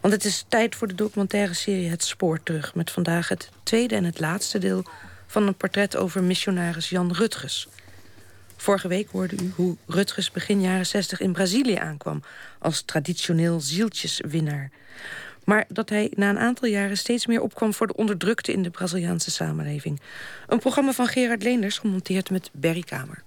Want het is tijd voor de documentaire serie Het Spoor terug... met vandaag het tweede en het laatste deel van een portret over missionaris Jan Rutgers. Vorige week hoorde u hoe Rutgers begin jaren 60 in Brazilië aankwam... als traditioneel zieltjeswinnaar. Maar dat hij na een aantal jaren steeds meer opkwam... voor de onderdrukte in de Braziliaanse samenleving. Een programma van Gerard Leenders, gemonteerd met Berry Kamer.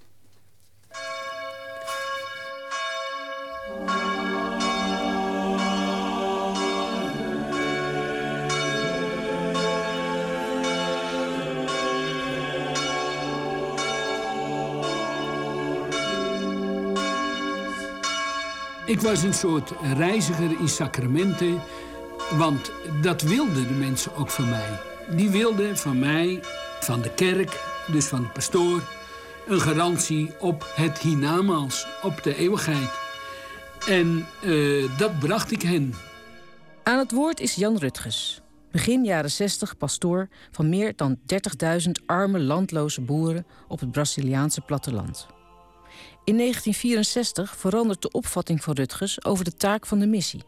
Ik was een soort reiziger in sacramenten, want dat wilden de mensen ook van mij. Die wilden van mij, van de kerk, dus van de pastoor, een garantie op het hiernamaals, op de eeuwigheid. En uh, dat bracht ik hen. Aan het woord is Jan Rutges. Begin jaren 60 pastoor van meer dan 30.000 arme landloze boeren op het Braziliaanse platteland. In 1964 verandert de opvatting van Rutgers over de taak van de missie.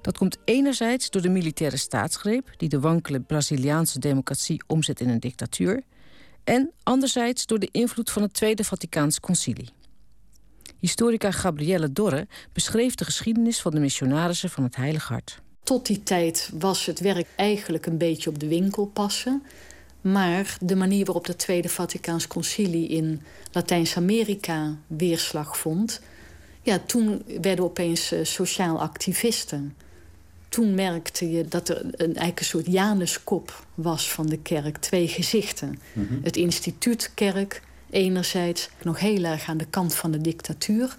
Dat komt enerzijds door de militaire staatsgreep... die de wankele Braziliaanse democratie omzet in een dictatuur... en anderzijds door de invloed van het Tweede Vaticaans Concilie. Historica Gabrielle Dorre beschreef de geschiedenis van de missionarissen van het Heilig Hart. Tot die tijd was het werk eigenlijk een beetje op de winkel passen. Maar de manier waarop het Tweede Vaticaans Concilie in Latijns-Amerika weerslag vond, ja, toen werden opeens uh, sociaal activisten. Toen merkte je dat er een, eigenlijk een soort Januskop was van de kerk, twee gezichten. Mhm. Het instituut kerk, enerzijds nog heel erg aan de kant van de dictatuur,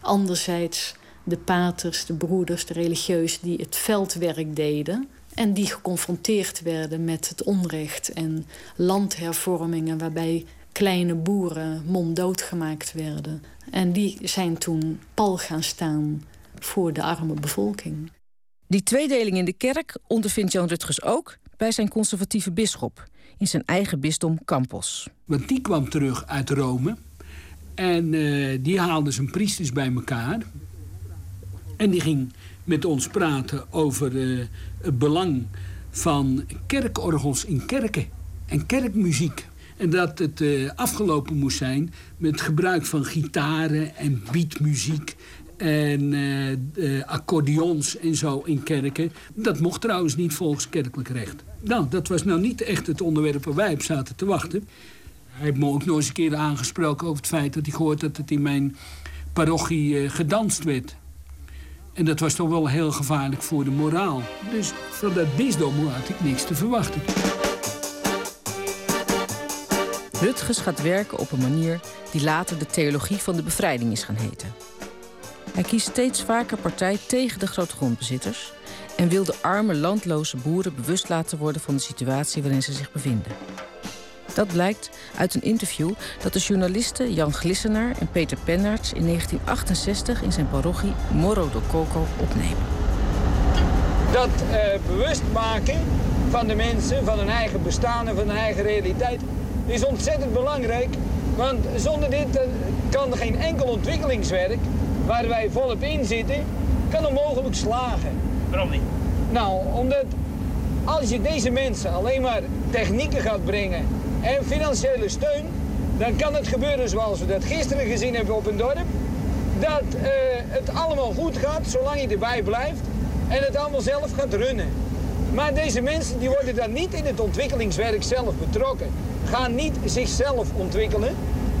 anderzijds de paters, de broeders, de religieuzen die het veldwerk deden. En die geconfronteerd werden met het onrecht en landhervormingen waarbij kleine boeren monddood gemaakt werden. En die zijn toen pal gaan staan voor de arme bevolking. Die tweedeling in de kerk ondervindt Jan Rutgers ook bij zijn conservatieve bisschop in zijn eigen bisdom Campos. Want die kwam terug uit Rome en uh, die haalde zijn priesters bij elkaar. En die ging met ons praten over uh, het belang van kerkorgels in kerken en kerkmuziek. En dat het uh, afgelopen moest zijn met gebruik van gitaren en beatmuziek en uh, accordeons en zo in kerken. Dat mocht trouwens niet volgens kerkelijk recht. Nou, dat was nou niet echt het onderwerp waar wij op zaten te wachten. Hij heeft me ook nog eens een keer aangesproken over het feit dat hij gehoord dat het in mijn parochie gedanst werd. En dat was toch wel heel gevaarlijk voor de moraal. Dus van dat bisdom had ik niks te verwachten. Rutgers gaat werken op een manier die later de theologie van de bevrijding is gaan heten. Hij kiest steeds vaker partij tegen de grootgrondbezitters en wil de arme landloze boeren bewust laten worden van de situatie waarin ze zich bevinden. Dat blijkt uit een interview dat de journalisten Jan Glissenaar en Peter Pennaerts in 1968 in zijn parochie Morro do Coco opnemen. Dat uh, bewust maken van de mensen, van hun eigen bestaan en van hun eigen realiteit, is ontzettend belangrijk. Want zonder dit uh, kan er geen enkel ontwikkelingswerk waar wij volop in zitten, kan onmogelijk slagen. Waarom niet? Nou, omdat als je deze mensen alleen maar technieken gaat brengen en financiële steun, dan kan het gebeuren zoals we dat gisteren gezien hebben op een dorp. Dat uh, het allemaal goed gaat zolang je erbij blijft en het allemaal zelf gaat runnen. Maar deze mensen die worden dan niet in het ontwikkelingswerk zelf betrokken. Gaan niet zichzelf ontwikkelen.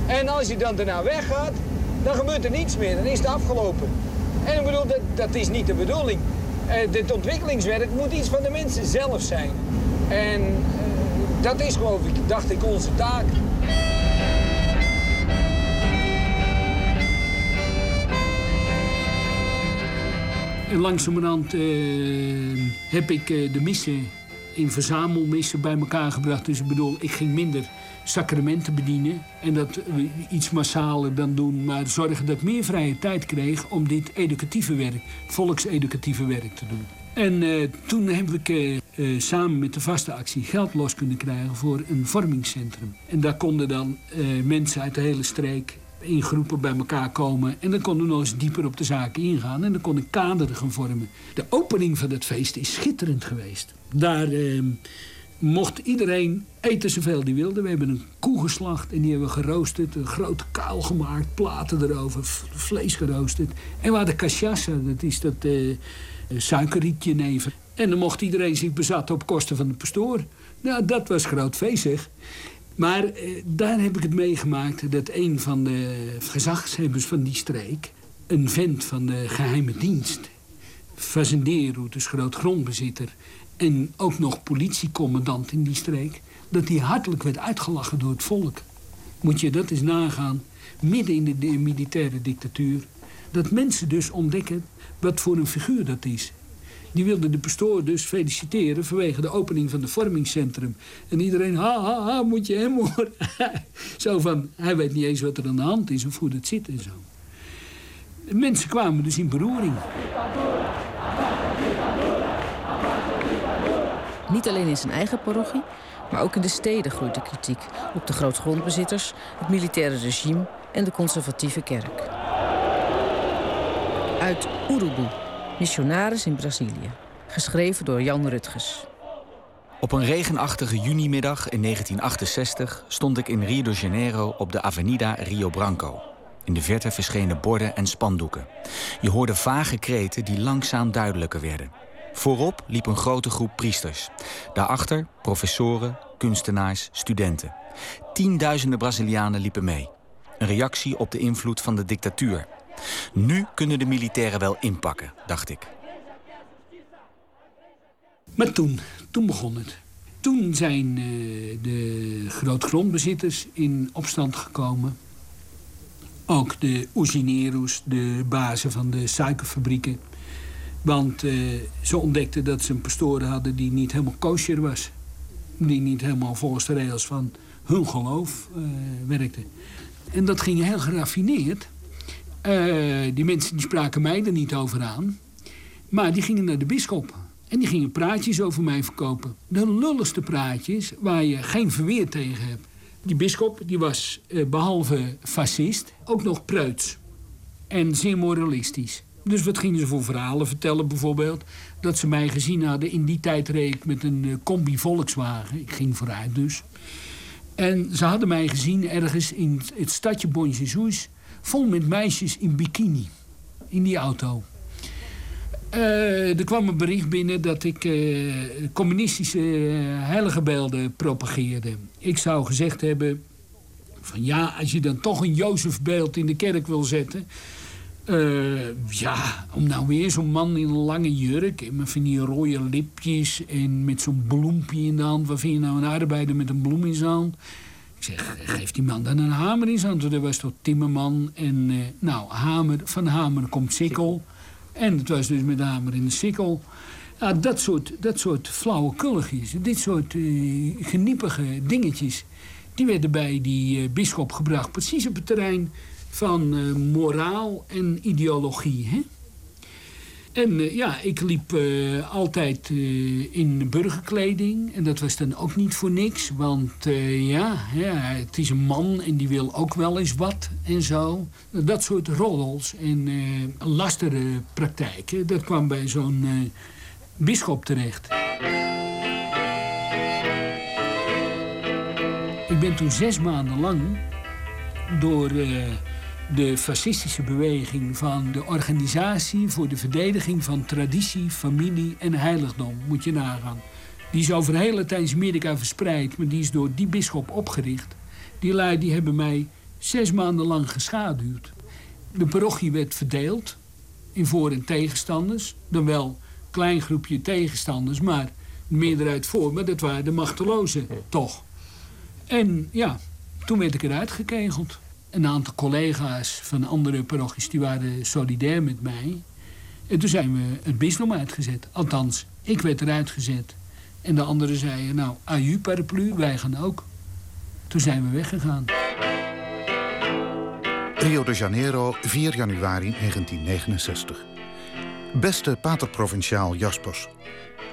En als je dan daarna weggaat, dan gebeurt er niets meer. Dan is het afgelopen. En ik bedoel, dat, dat is niet de bedoeling. Uh, dit ontwikkelingswerk moet iets van de mensen zelf zijn. En dat is geloof ik, dacht ik, onze taak. En langzamerhand uh, heb ik de missen in verzamelmissen bij elkaar gebracht. Dus ik bedoel, ik ging minder sacramenten bedienen. En dat iets massaler dan doen. Maar zorgen dat ik meer vrije tijd kreeg om dit educatieve werk, volkseducatieve werk te doen. En uh, toen heb ik uh, uh, samen met de vaste actie geld los kunnen krijgen voor een vormingscentrum. En daar konden dan mensen uit de hele streek in groepen bij elkaar komen. En dan konden we nog eens dieper op de zaken ingaan. En dan kon ik kaderen gaan vormen. De opening van het feest is schitterend geweest. Daar eh, mocht iedereen eten zoveel die wilde. We hebben een koe geslacht en die hebben we geroosterd. Een grote kuil gemaakt, platen erover, vlees geroosterd. En we hadden cachaça, dat is dat suikerrietje neven. En dan mocht iedereen zich bezatten op kosten van de pastoor. Nou, dat was groot feest, zeg. Maar eh, daar heb ik het meegemaakt dat een van de gezagshebbers van die streek... een vent van de geheime dienst, fazendeerroute, dus groot grondbezitter... en ook nog politiecommandant in die streek... dat hij hartelijk werd uitgelachen door het volk. Moet je dat eens nagaan, midden in de militaire dictatuur... dat mensen dus ontdekken wat voor een figuur dat is. Die wilde de pastoor dus feliciteren vanwege de opening van het vormingscentrum. En iedereen, ha, ha, ha, moet je hem horen. zo van, hij weet niet eens wat er aan de hand is of hoe dat zit en zo. mensen kwamen dus in beroering. Niet alleen in zijn eigen parochie, maar ook in de steden groeit de kritiek op de grootgrondbezitters, het militaire regime en de conservatieve kerk. Uit Urubu, Missionaris in Brazilië. Geschreven door Jan Rutges. Op een regenachtige junimiddag in 1968 stond ik in Rio de Janeiro op de Avenida Rio Branco. In de verte verschenen borden en spandoeken. Je hoorde vage kreten die langzaam duidelijker werden. Voorop liep een grote groep priesters. Daarachter professoren, kunstenaars, studenten. Tienduizenden Brazilianen liepen mee. Een reactie op de invloed van de dictatuur nu kunnen de militairen wel inpakken, dacht ik. Maar toen, toen begon het. Toen zijn uh, de grootgrondbezitters in opstand gekomen. Ook de usineros, de bazen van de suikerfabrieken. Want uh, ze ontdekten dat ze een pastoor hadden die niet helemaal kosher was. Die niet helemaal volgens de regels van hun geloof uh, werkte. En dat ging heel geraffineerd. Uh, die mensen die spraken mij er niet over aan. Maar die gingen naar de bischop. En die gingen praatjes over mij verkopen. De lulligste praatjes waar je geen verweer tegen hebt. Die bischop die was uh, behalve fascist ook nog preuts. En zeer moralistisch. Dus wat gingen ze voor verhalen vertellen bijvoorbeeld? Dat ze mij gezien hadden. In die tijd reed met een uh, combi Volkswagen. Ik ging vooruit dus. En ze hadden mij gezien ergens in het stadje Bon Jesus vol met meisjes in bikini. In die auto. Uh, er kwam een bericht binnen dat ik uh, communistische uh, heilige beelden propageerde. Ik zou gezegd hebben... van ja, als je dan toch een Jozefbeeld in de kerk wil zetten... ja, om nou weer zo'n man in een lange jurk... en met van die rode lipjes en met zo'n bloempje in de hand... waar vind je nou een arbeider met een bloem in zijn hand... Ik zeg, geef die man dan een hamer in zijn. Er was toch Timmerman en uh, nou, hamer, van hamer komt sikkel. En het was dus met hamer in de sikkel. Dat soort, dat soort flauwekulligjes, dit soort uh, geniepige dingetjes... die werden bij die uh, bischop gebracht. Precies op het terrein van moraal en ideologie. Hè? En uh, ja, ik liep uh, altijd uh, in burgerkleding. En dat was dan ook niet voor niks. Want ja, het is een man en die wil ook wel eens wat en zo. Dat soort roddels en lastere praktijken... dat kwam bij zo'n bischop terecht. Ik ben toen zes maanden lang door de fascistische beweging van de Organisatie voor de Verdediging van Traditie, Familie en Heiligdom, moet je nagaan. Die is over heel Latijns-Amerika verspreid, maar die is door die bisschop opgericht. Die lui die hebben mij zes maanden lang geschaduwd. De parochie werd verdeeld in voor- en tegenstanders. Dan wel een klein groepje tegenstanders, maar de meerderheid voor. Maar dat waren de machtelozen, toch. En ja, toen werd ik eruit gekegeld een aantal collega's van andere parochies die waren solidair met mij. En toen zijn we het bisdom uitgezet. Althans, ik werd eruit gezet. En de anderen zeiden, nou, aju paraplu, wij gaan ook. Toen zijn we weggegaan. Rio de Janeiro, 4 januari 1969. Beste paterprovinciaal Jaspers.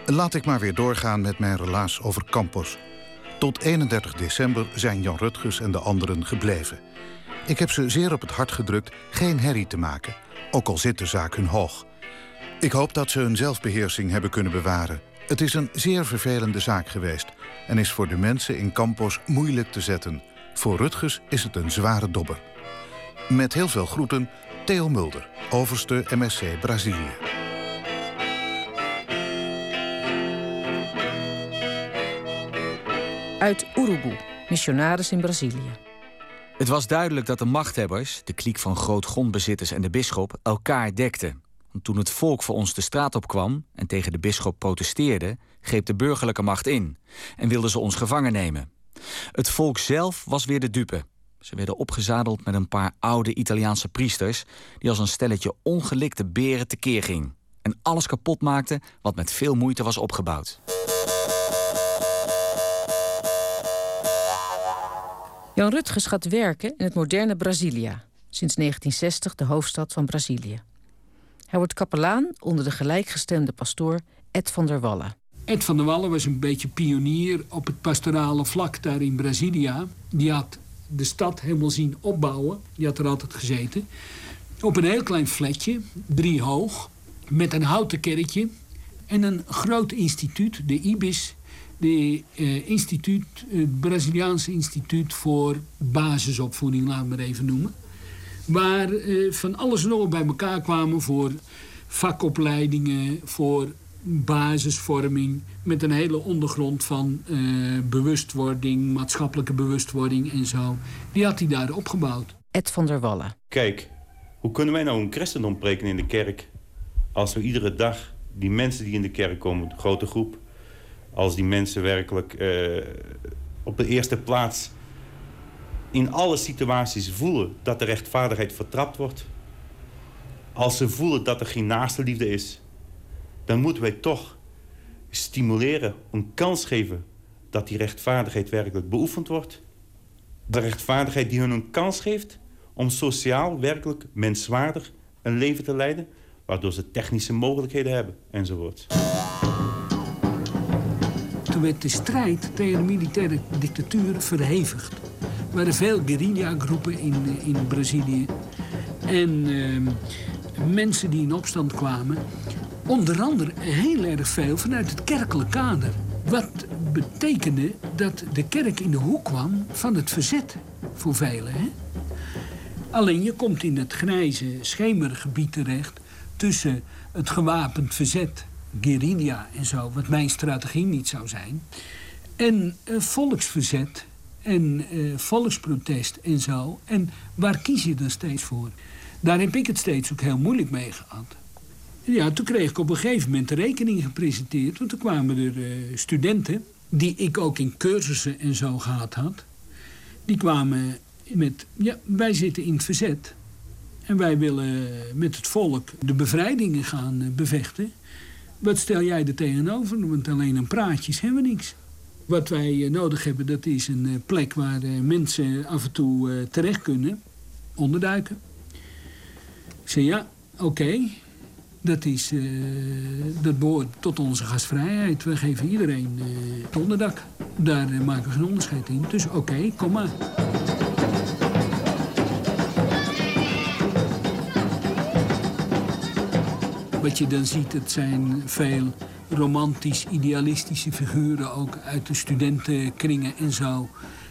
Laat ik maar weer doorgaan met mijn relaas over Campos. Tot 31 december zijn Jan Rutgers en de anderen gebleven. Ik heb ze zeer op het hart gedrukt geen herrie te maken, ook al zit de zaak hun hoog. Ik hoop dat ze hun zelfbeheersing hebben kunnen bewaren. Het is een zeer vervelende zaak geweest en is voor de mensen in Campos moeilijk te zetten. Voor Rutgers is het een zware dobber. Met heel veel groeten, Theo Mulder, overste MSC Brazilië. Uit Urubu, missionaris in Brazilië. Het was duidelijk dat de machthebbers, de kliek van grootgrondbezitters en de bisschop, elkaar dekten. Want toen het volk voor ons de straat op kwam en tegen de bisschop protesteerde, greep de burgerlijke macht in en wilde ze ons gevangen nemen. Het volk zelf was weer de dupe. Ze werden opgezadeld met een paar oude Italiaanse priesters die als een stelletje ongelikte beren tekeer ging en alles kapot maakten wat met veel moeite was opgebouwd. Jan Rutgers gaat werken in het moderne Brasilia, sinds 1960 de hoofdstad van Brazilië. Hij wordt kapelaan onder de gelijkgestemde pastoor Ed van der Wallen. Ed van der Wallen was een beetje pionier op het pastorale vlak daar in Brasilia. Die had de stad helemaal zien opbouwen. Die had er altijd gezeten. Op een heel klein flatje, drie hoog, met een houten kerkje en een groot instituut, de IBIS, de uh, instituut, het Braziliaanse instituut voor basisopvoeding, laten we maar even noemen. Waar uh, van alles en nog bij elkaar kwamen voor vakopleidingen, voor basisvorming. Met een hele ondergrond van uh, bewustwording, maatschappelijke bewustwording en zo. Die had hij daar opgebouwd. Ed van der Wallen. Kijk, hoe kunnen wij nou een christendom preken in de kerk... als we iedere dag die mensen die in de kerk komen, de grote groep... als die mensen werkelijk uh, op de eerste plaats in alle situaties voelen dat de rechtvaardigheid vertrapt wordt. Als ze voelen dat er geen naaste liefde is, dan moeten wij toch stimuleren, een kans geven dat die rechtvaardigheid werkelijk beoefend wordt. De rechtvaardigheid die hun een kans geeft om sociaal werkelijk menswaardig een leven te leiden, waardoor ze technische mogelijkheden hebben enzovoort. Toen werd de strijd tegen de militaire dictatuur verhevigd. Er waren veel guerrilla-groepen in, in Brazilië. En uh, mensen die in opstand kwamen. Onder andere heel erg veel vanuit het kerkelijk kader. Wat betekende dat de kerk in de hoek kwam van het verzet voor velen. Hè? Alleen je komt in het grijze schemergebied terecht... tussen het gewapend verzet, guerrilla en zo... wat mijn strategie niet zou zijn... en uh, volksverzet en uh, volksprotest en zo. En waar kies je dan steeds voor? Daar heb ik het steeds ook heel moeilijk mee gehad. Ja, toen kreeg ik op een gegeven moment de rekening gepresenteerd. Want toen kwamen er uh, studenten, die ik ook in cursussen en zo gehad had. Die kwamen met, ja, wij zitten in het verzet. En wij willen met het volk de bevrijdingen gaan bevechten. Wat stel jij er tegenover? Want alleen een praatjes hebben we niks. Wat wij eh, nodig hebben, dat is een eh, plek waar eh, mensen af en toe terecht kunnen. Onderduiken. Ik zei ja, oké. Dat, is, dat behoort tot onze gastvrijheid. We geven iedereen het onderdak. Daar maken we geen onderscheid in. Dus oké, kom maar. Wat je dan ziet, het zijn veel romantisch, idealistische figuren... ook uit de studentenkringen en zo...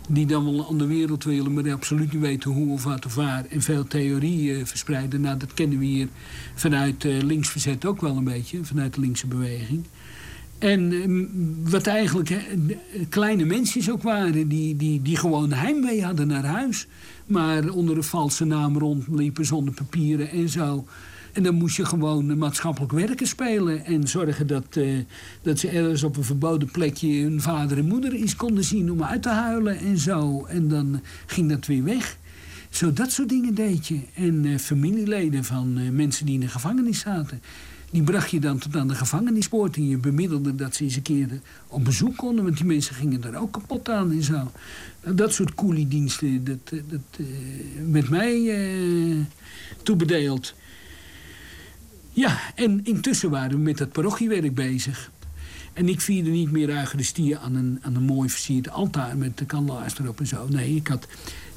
die dan wel aan de wereld willen, maar absoluut niet weten hoe of wat of waar... en veel theorieën verspreiden. Nou, dat kennen we hier vanuit uh, linksverzet ook wel een beetje, vanuit de linkse beweging. En uh, wat eigenlijk uh, kleine mensen ook waren... Die, die, die gewoon heimwee hadden naar huis... maar onder een valse naam rondliepen zonder papieren en zo... En dan moest je gewoon maatschappelijk werken spelen. En zorgen dat, uh, dat ze ergens op een verboden plekje hun vader en moeder eens konden zien om uit te huilen en zo. En dan ging dat weer weg. Zo dat soort dingen deed je. En uh, familieleden van uh, mensen die in de gevangenis zaten. Die bracht je dan tot aan de gevangenispoort. En je bemiddelde dat ze eens een keer op bezoek konden. Want die mensen gingen er ook kapot aan en zo. Nou, dat soort koeliediensten, dat, dat met mij toebedeeld. Ja, en intussen waren we met dat parochiewerk bezig. En ik vierde niet meer Eucharistie aan een, aan een mooi versierd altaar met de kandelaars erop en zo. Nee, ik had,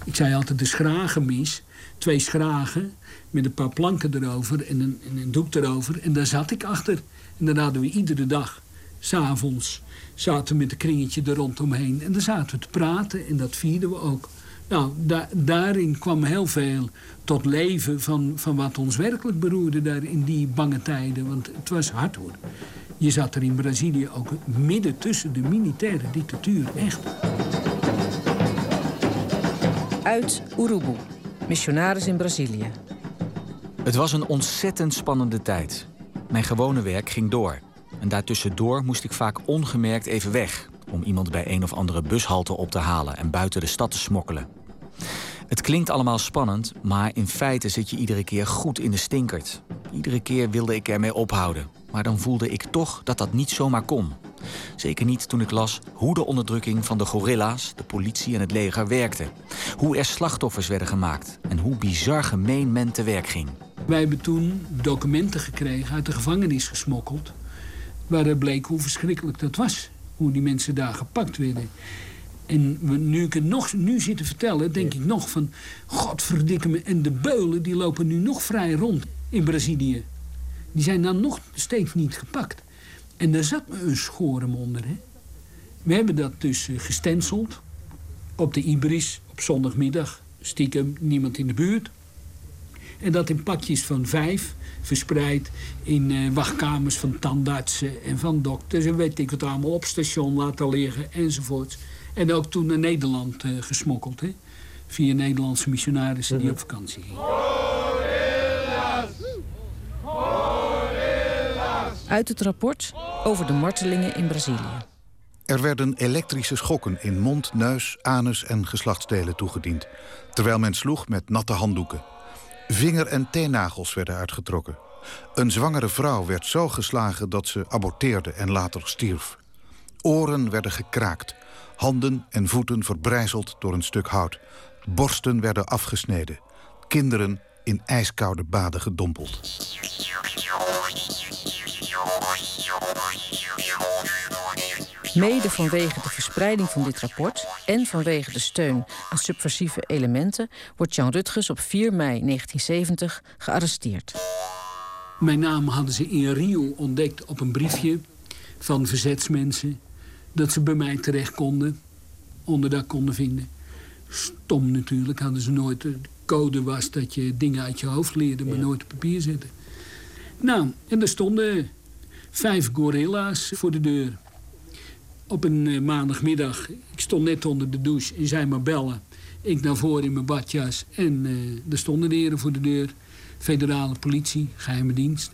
ik zei altijd de schragenmis. Twee schragen met een paar planken erover en een, en een doek erover. En daar zat ik achter. En dan hadden we iedere dag, s'avonds, zaten we met een kringetje er rondomheen. En dan zaten we te praten en dat vierden we ook. Nou, daarin kwam heel veel tot leven van, van wat ons werkelijk beroerde daar in die bange tijden. Want het was hard hoor. Je zat er in Brazilië ook midden tussen de militaire dictatuur, echt. Uit Urubu, missionaris in Brazilië. Het was een ontzettend spannende tijd. Mijn gewone werk ging door. En daartussendoor moest ik vaak ongemerkt even weg... om iemand bij een of andere bushalte op te halen... en buiten de stad te smokkelen. Het klinkt allemaal spannend, maar in feite zit je iedere keer goed in de stinkert. Iedere keer wilde ik ermee ophouden. Maar dan voelde ik toch dat dat niet zomaar kon. Zeker niet toen ik las hoe de onderdrukking van de gorilla's, de politie en het leger werkte. Hoe er slachtoffers werden gemaakt en hoe bizar gemeen men te werk ging. Wij hebben toen documenten gekregen, uit de gevangenis gesmokkeld... waaruit bleek hoe verschrikkelijk dat was. Hoe die mensen daar gepakt werden. En nu ik het nog nu zit te vertellen, denk ik nog van... Godverdikke me, en de beulen die lopen nu nog vrij rond in Brazilië. Die zijn dan nog steeds niet gepakt. En daar zat me een schorum onder. Hè? We hebben dat dus uh, gestenseld op de Ibris op zondagmiddag. Stiekem niemand in de buurt. En dat in pakjes van vijf, verspreid in uh, wachtkamers van tandartsen en van dokters. En weet ik wat allemaal op station laten liggen enzovoort. En ook toen naar Nederland uh, gesmokkeld. Hè? Via Nederlandse missionarissen die mhm. op vakantie gingen. Uit het rapport over de martelingen in Brazilië. Er werden elektrische schokken in mond, neus, anus en geslachtsdelen toegediend. Terwijl men sloeg met natte handdoeken. Vinger- en teennagels werden uitgetrokken. Een zwangere vrouw werd zo geslagen dat ze aborteerde en later stierf. Oren werden gekraakt. Handen en voeten verbrijzeld door een stuk hout. Borsten werden afgesneden. Kinderen in ijskoude baden gedompeld. Mede vanwege de verspreiding van dit rapport en vanwege de steun aan subversieve elementen wordt Jan Rutgers op 4 mei 1970 gearresteerd. Mijn naam hadden ze in Rio ontdekt op een briefje van verzetsmensen dat ze bij mij terecht konden, onderdak konden vinden. Stom natuurlijk, hadden ze nooit. De code was dat je dingen uit je hoofd leerde, maar nooit op papier zetten. Nou, en er stonden vijf gorilla's voor de deur. Op een uh, maandagmiddag, ik stond net onder de douche en zei maar bellen. Ik naar voren in mijn badjas en uh, er stonden de heren voor de deur. Federale politie, geheime dienst.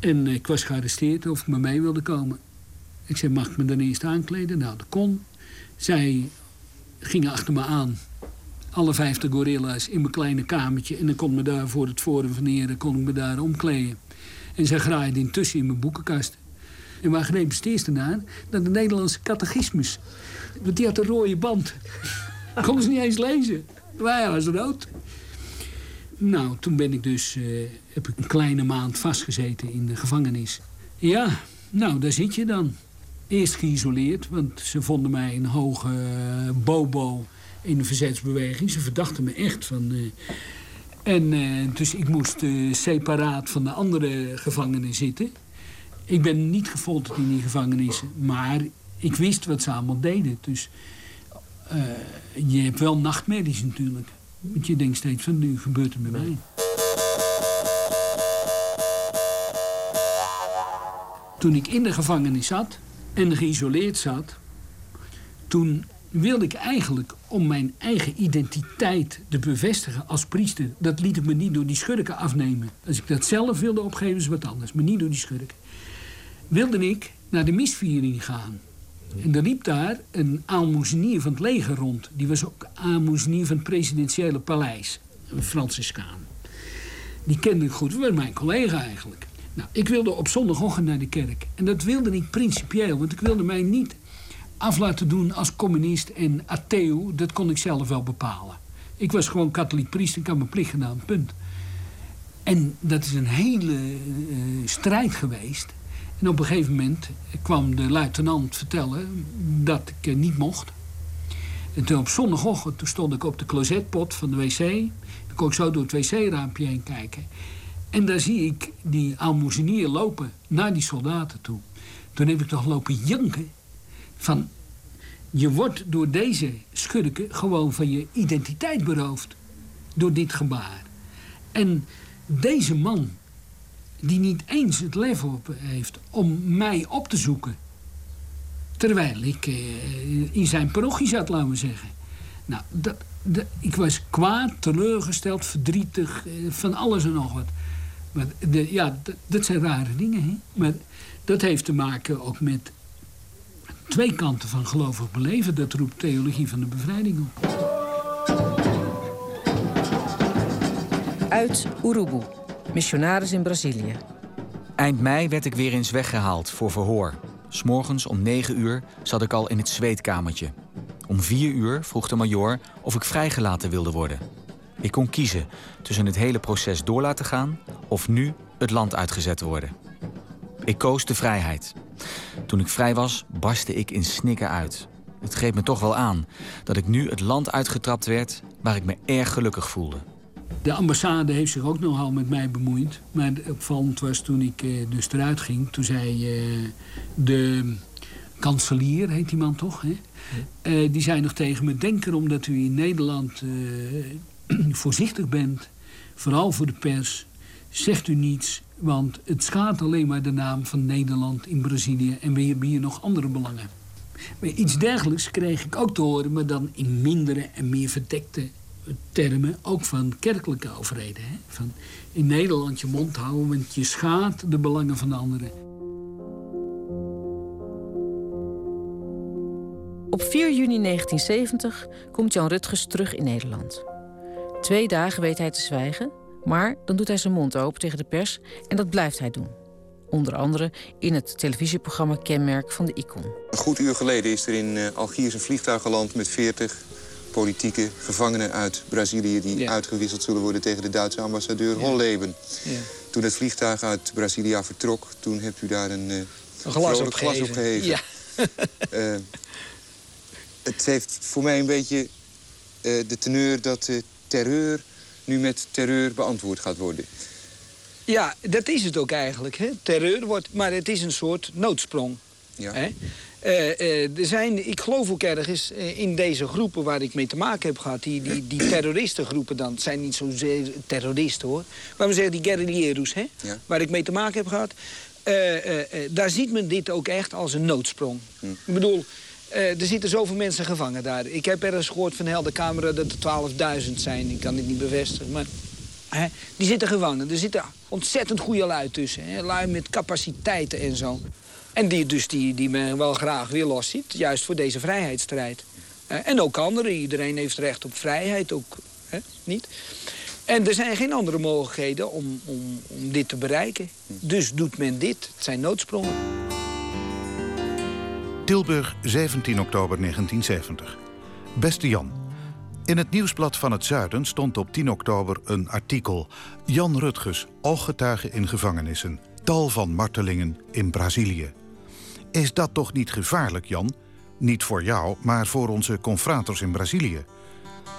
En uh, ik was gearresteerd of ik me mee wilde komen. Ik zei, mag ik me dan eerst aankleden? Nou, dat kon. Zij gingen achter me aan. Alle vijftig gorilla's in mijn kleine kamertje. En dan kon me daar voor het forum van heren kon ik me daar omkleden. En zij graaide intussen in mijn boekenkast. En waar grepen ze het eerste naar? Naar de Nederlandse catechismus. Want die had een rode band. Konden ze niet eens lezen. Wij was rood. Nou, toen ben ik dus, uh, heb ik een kleine maand vastgezeten in de gevangenis. Ja, nou, daar zit je dan. Eerst geïsoleerd, want ze vonden mij een hoge uh, bobo in de verzetsbeweging. Ze verdachten me echt van... Uh, en dus ik moest separaat van de andere gevangenen zitten. Ik ben niet gefolterd in die gevangenissen, maar ik wist wat ze allemaal deden. Dus je hebt wel nachtmerries natuurlijk. Want je denkt steeds van, nu gebeurt het met mij. Toen ik in de gevangenis zat en geïsoleerd zat... toen wilde ik eigenlijk om mijn eigen identiteit te bevestigen als priester... dat liet ik me niet door die schurken afnemen. Als ik dat zelf wilde opgeven is wat anders, maar niet door die schurken. Wilde ik naar de misviering gaan. En er liep daar een aalmoezenier van het leger rond. Die was ook aalmoezenier van het presidentiële paleis. Een Franciscaan. Die kende ik goed, dat was mijn collega eigenlijk. Nou, ik wilde op zondagochtend naar de kerk. En dat wilde ik principieel, want ik wilde mij niet af laten doen als communist en atheo. Dat kon ik zelf wel bepalen. Ik was gewoon katholiek priester, ik had mijn plicht gedaan, punt. En dat is een hele uh, strijd geweest. En op een gegeven moment kwam de luitenant vertellen dat ik eh, niet mocht. En toen op zondagochtend toen stond ik op de closetpot van de wc. Dan kon ik zo door het wc-raampje heen kijken. En daar zie ik die aalmoezenier lopen naar die soldaten toe. Toen heb ik toch lopen janken van... je wordt door deze schurken gewoon van je identiteit beroofd. Door dit gebaar. En deze man, die niet eens het lef op heeft om mij op te zoeken... terwijl ik eh, in zijn parochie zat, laten we zeggen... Nou, dat, ik was kwaad, teleurgesteld, verdrietig, eh, van alles en nog wat. Maar de, ja, dat zijn rare dingen. Hè? Maar dat heeft te maken ook met twee kanten van gelovig beleven. Dat roept theologie van de bevrijding op. Uit Urubu, missionaris in Brazilië. Eind mei werd ik weer eens weggehaald voor verhoor. S'morgens om 9 uur zat ik al in het zweetkamertje. Om 4 uur vroeg de majoor of ik vrijgelaten wilde worden. Ik kon kiezen tussen het hele proces door laten gaan of nu het land uitgezet worden. Ik koos de vrijheid. Toen ik vrij was, barstte ik in snikken uit. Het greep me toch wel aan dat ik nu het land uitgetrapt werd waar ik me erg gelukkig voelde. De ambassade heeft zich ook nogal met mij bemoeid. Maar opvallend was toen ik eh, dus eruit ging. Toen zei eh, de kanselier, heet die man toch? Hè? Eh, die zei nog tegen me: Denk erom dat u in Nederland eh, voorzichtig bent. Vooral voor de pers. Zegt u niets, want het schaadt alleen maar de naam van Nederland in Brazilië. En we hebben hier nog andere belangen. Maar iets dergelijks kreeg ik ook te horen, maar dan in mindere en meer verdekte termen. Ook van kerkelijke overheden. Hè? Van in Nederland je mond houden, want je schaadt de belangen van de anderen. Op 4 juni 1970 komt Jan Rutgers terug in Nederland. Twee dagen weet hij te zwijgen, maar dan doet hij zijn mond open tegen de pers en dat blijft hij doen. Onder andere in het televisieprogramma Kenmerk van de Icon. Een goed uur geleden is er in uh, Algiers een vliegtuig geland met 40 politieke gevangenen uit Brazilië... die uitgewisseld zullen worden tegen de Duitse ambassadeur ja. Holleben. Ja. Toen het vliegtuig uit Brasilia vertrok, toen hebt u daar een, uh, een glas, op glas op geheven. Ja. uh, het heeft voor mij een beetje de teneur dat terreur nu met terreur beantwoord gaat worden. Ja, dat is het ook eigenlijk. Hè? Terreur wordt, maar het is een soort noodsprong. Ja. Hè? Uh, uh, er zijn, ik geloof ook ergens uh, in deze groepen waar ik mee te maken heb gehad... die, die, die terroristengroepen dan, het zijn niet zozeer terroristen hoor... maar we zeggen die guerrilleros, hè, ja. waar ik mee te maken heb gehad... daar ziet men dit ook echt als een noodsprong. Hm. Ik bedoel, er zitten zoveel mensen gevangen daar. Ik heb ergens gehoord van Helder Camera dat er 12.000 zijn. Ik kan dit niet bevestigen, maar... Hè, die zitten gevangen. Er zitten ontzettend goede lui tussen. Hè, lui met capaciteiten en zo. En die, dus die, die men wel graag weer los ziet, juist voor deze vrijheidsstrijd. en ook anderen, iedereen heeft recht op vrijheid, ook hè, niet. En er zijn geen andere mogelijkheden om, om, om dit te bereiken. Dus doet men dit. Het zijn noodsprongen. Tilburg, 17 oktober 1970. Beste Jan, in het Nieuwsblad van het Zuiden stond op 10 oktober een artikel... Jan Rutgers, ooggetuige in gevangenissen. Tal van martelingen in Brazilië. Is dat toch niet gevaarlijk, Jan? Niet voor jou, maar voor onze confraters in Brazilië.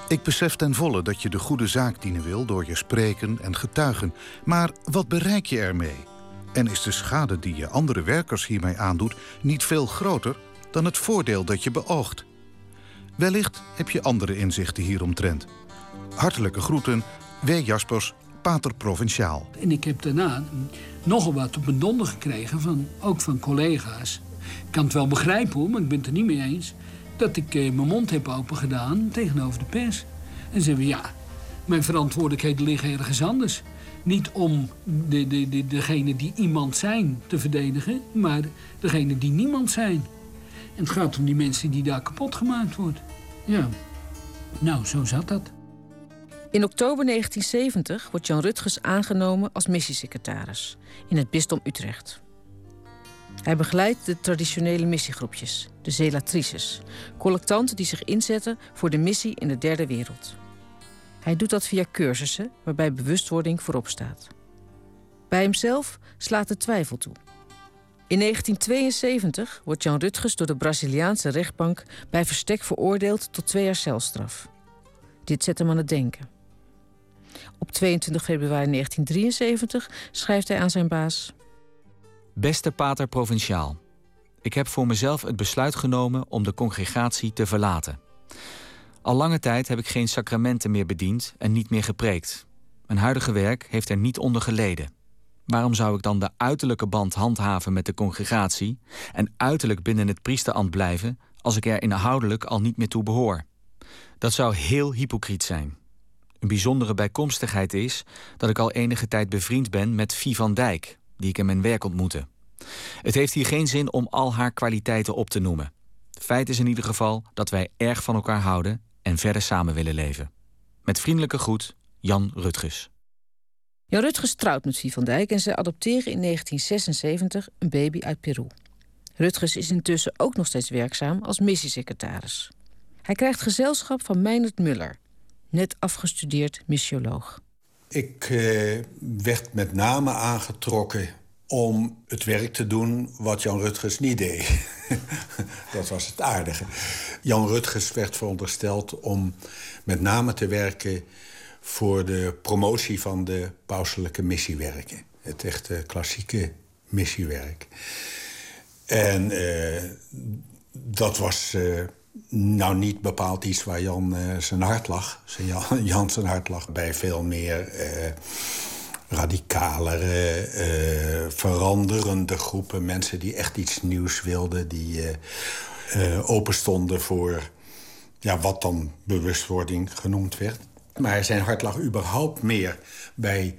Ik besef ten volle dat je de goede zaak dienen wil door je spreken en getuigen. Maar wat bereik je ermee? En is de schade die je andere werkers hiermee aandoet niet veel groter dan het voordeel dat je beoogt? Wellicht heb je andere inzichten hieromtrent. Hartelijke groeten, W. Jaspers, Pater Provinciaal. En ik heb daarna nogal wat op mijn donder gekregen, van, ook van collega's. Ik kan het wel begrijpen hoor, maar ik ben het er niet mee eens. Dat ik eh, mijn mond heb open gedaan tegenover de pers. En ze zeggen ja, mijn verantwoordelijkheden liggen ergens anders. Niet om de, de, de, degene die iemand zijn te verdedigen, maar degene die niemand zijn. En het gaat om die mensen die daar kapot gemaakt worden. Ja, nou, zo zat dat. In oktober 1970 wordt Jan Rutgers aangenomen als missiesecretaris in het bisdom Utrecht. Hij begeleidt de traditionele missiegroepjes, de zelatrices, collectanten die zich inzetten voor de missie in de derde wereld. Hij doet dat via cursussen waarbij bewustwording voorop staat. Bij hemzelf slaat de twijfel toe. In 1972 wordt Jan Rutgers door de Braziliaanse rechtbank bij verstek veroordeeld tot twee jaar celstraf. Dit zet hem aan het denken. Op 22 februari 1973 schrijft hij aan zijn baas: Beste pater provinciaal, ik heb voor mezelf het besluit genomen om de congregatie te verlaten. Al lange tijd heb ik geen sacramenten meer bediend en niet meer gepreekt. Mijn huidige werk heeft er niet onder geleden. Waarom zou ik dan de uiterlijke band handhaven met de congregatie en uiterlijk binnen het priesterambt blijven als ik er inhoudelijk al niet meer toe behoor? Dat zou heel hypocriet zijn. Een bijzondere bijkomstigheid is dat ik al enige tijd bevriend ben met Vie van Dijk, die ik in mijn werk ontmoette. Het heeft hier geen zin om al haar kwaliteiten op te noemen. Feit is in ieder geval dat wij erg van elkaar houden en verder samen willen leven. Met vriendelijke groet, Jan Rutgers. Jan Rutgers trouwt met Vie van Dijk en ze adopteren in 1976 een baby uit Peru. Rutgers is intussen ook nog steeds werkzaam als missiesecretaris. Hij krijgt gezelschap van Meinert Muller, net afgestudeerd missioloog. Ik eh, werd met name aangetrokken om het werk te doen wat Jan Rutgers niet deed. dat was het aardige. Jan Rutgers werd verondersteld om met name te werken voor de promotie van de pauselijke missiewerken. Het echte klassieke missiewerk. En uh, dat was uh, nou niet bepaald iets waar Jan uh, zijn hart lag. Jan, Jan zijn hart lag bij veel meer radicalere, uh, veranderende groepen. Mensen die echt iets nieuws wilden. Die uh, uh, open stonden voor ja, wat dan bewustwording genoemd werd. Maar zijn hart lag überhaupt meer bij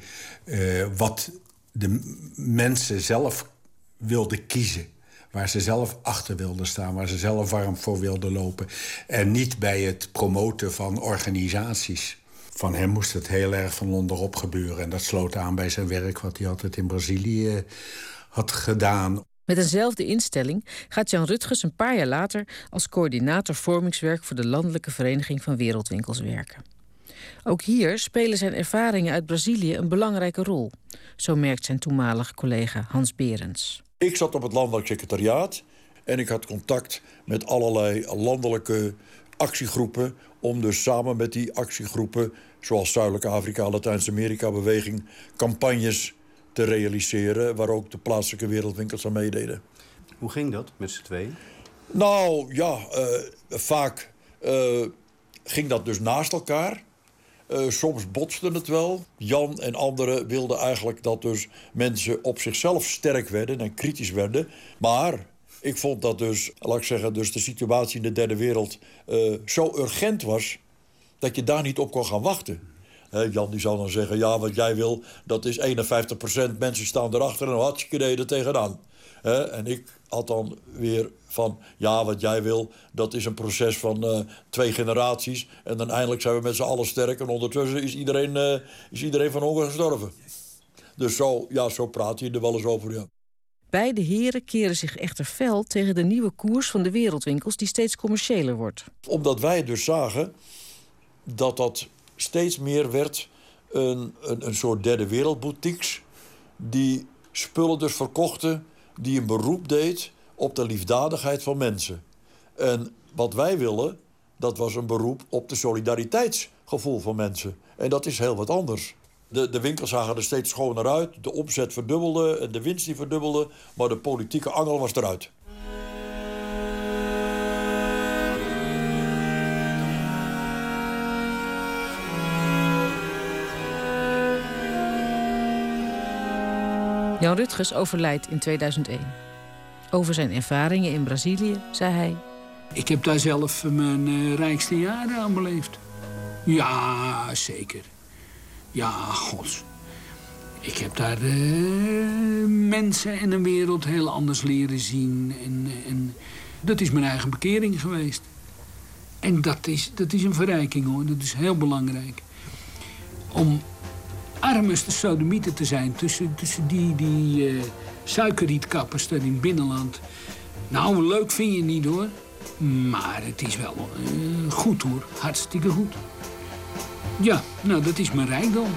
wat de mensen zelf wilden kiezen. Waar ze zelf achter wilden staan, waar ze zelf warm voor wilden lopen. En niet bij het promoten van organisaties van hem moest het heel erg van onderop gebeuren. En dat sloot aan bij zijn werk wat hij altijd in Brazilië had gedaan. Met eenzelfde instelling gaat Jan Rutgers een paar jaar later als coördinator vormingswerk voor de Landelijke Vereniging van Wereldwinkels werken. Ook hier spelen zijn ervaringen uit Brazilië een belangrijke rol, zo merkt zijn toenmalige collega Hans Berends. Ik zat op het landelijk secretariaat en ik had contact met allerlei landelijke actiegroepen om dus samen met die actiegroepen, zoals Zuidelijke Afrika, Latijns-Amerika-beweging, campagnes te realiseren waar ook de plaatselijke wereldwinkels aan meededen. Hoe ging dat met z'n tweeën? Nou ja, uh, vaak uh, ging dat dus naast elkaar. Uh, soms botste het wel. Jan en anderen wilden eigenlijk dat dus mensen op zichzelf sterk werden en kritisch werden. Maar ik vond dat dus, laat ik zeggen, dus de situatie in de derde wereld uh, zo urgent was dat je daar niet op kon gaan wachten. Jan die zou dan zeggen, ja, wat jij wil, dat is 51% mensen staan erachter en hartstikke reden tegenaan. en ik had dan weer van, ja, wat jij wil, dat is een proces van uh, twee generaties. En dan eindelijk zijn we met z'n allen sterk en ondertussen is iedereen, uh, is iedereen van honger gestorven. Dus zo, ja, zo praat je er wel eens over, ja. Beide heren keren zich echter fel tegen de nieuwe koers van de wereldwinkels die steeds commerciëler wordt. Omdat wij dus zagen dat dat steeds meer werd een, een, een soort derde wereldboutiques die spullen dus verkochten die een beroep deed op de liefdadigheid van mensen. En wat wij willen, dat was een beroep op de solidariteitsgevoel van mensen. En dat is heel wat anders. De, de winkels zagen er steeds schoner uit. De omzet verdubbelde en de winst die verdubbelde. Maar de politieke angel was eruit. Jan Rutgers overlijdt in 2001. Over zijn ervaringen in Brazilië zei hij... Ik heb daar zelf mijn uh, rijkste jaren aan beleefd. Ja, zeker. Ja, god. Ik heb daar uh, mensen en een wereld heel anders leren zien. En, en dat is mijn eigen bekering geweest. En dat is, dat is een verrijking hoor. Dat is heel belangrijk. Om armes de te zijn tussen, tussen die, die uh, suikerrietkappers daar in het binnenland. Nou, leuk vind je niet hoor. Maar het is wel uh, goed hoor. Hartstikke goed. Ja, nou dat is mijn rijkdom.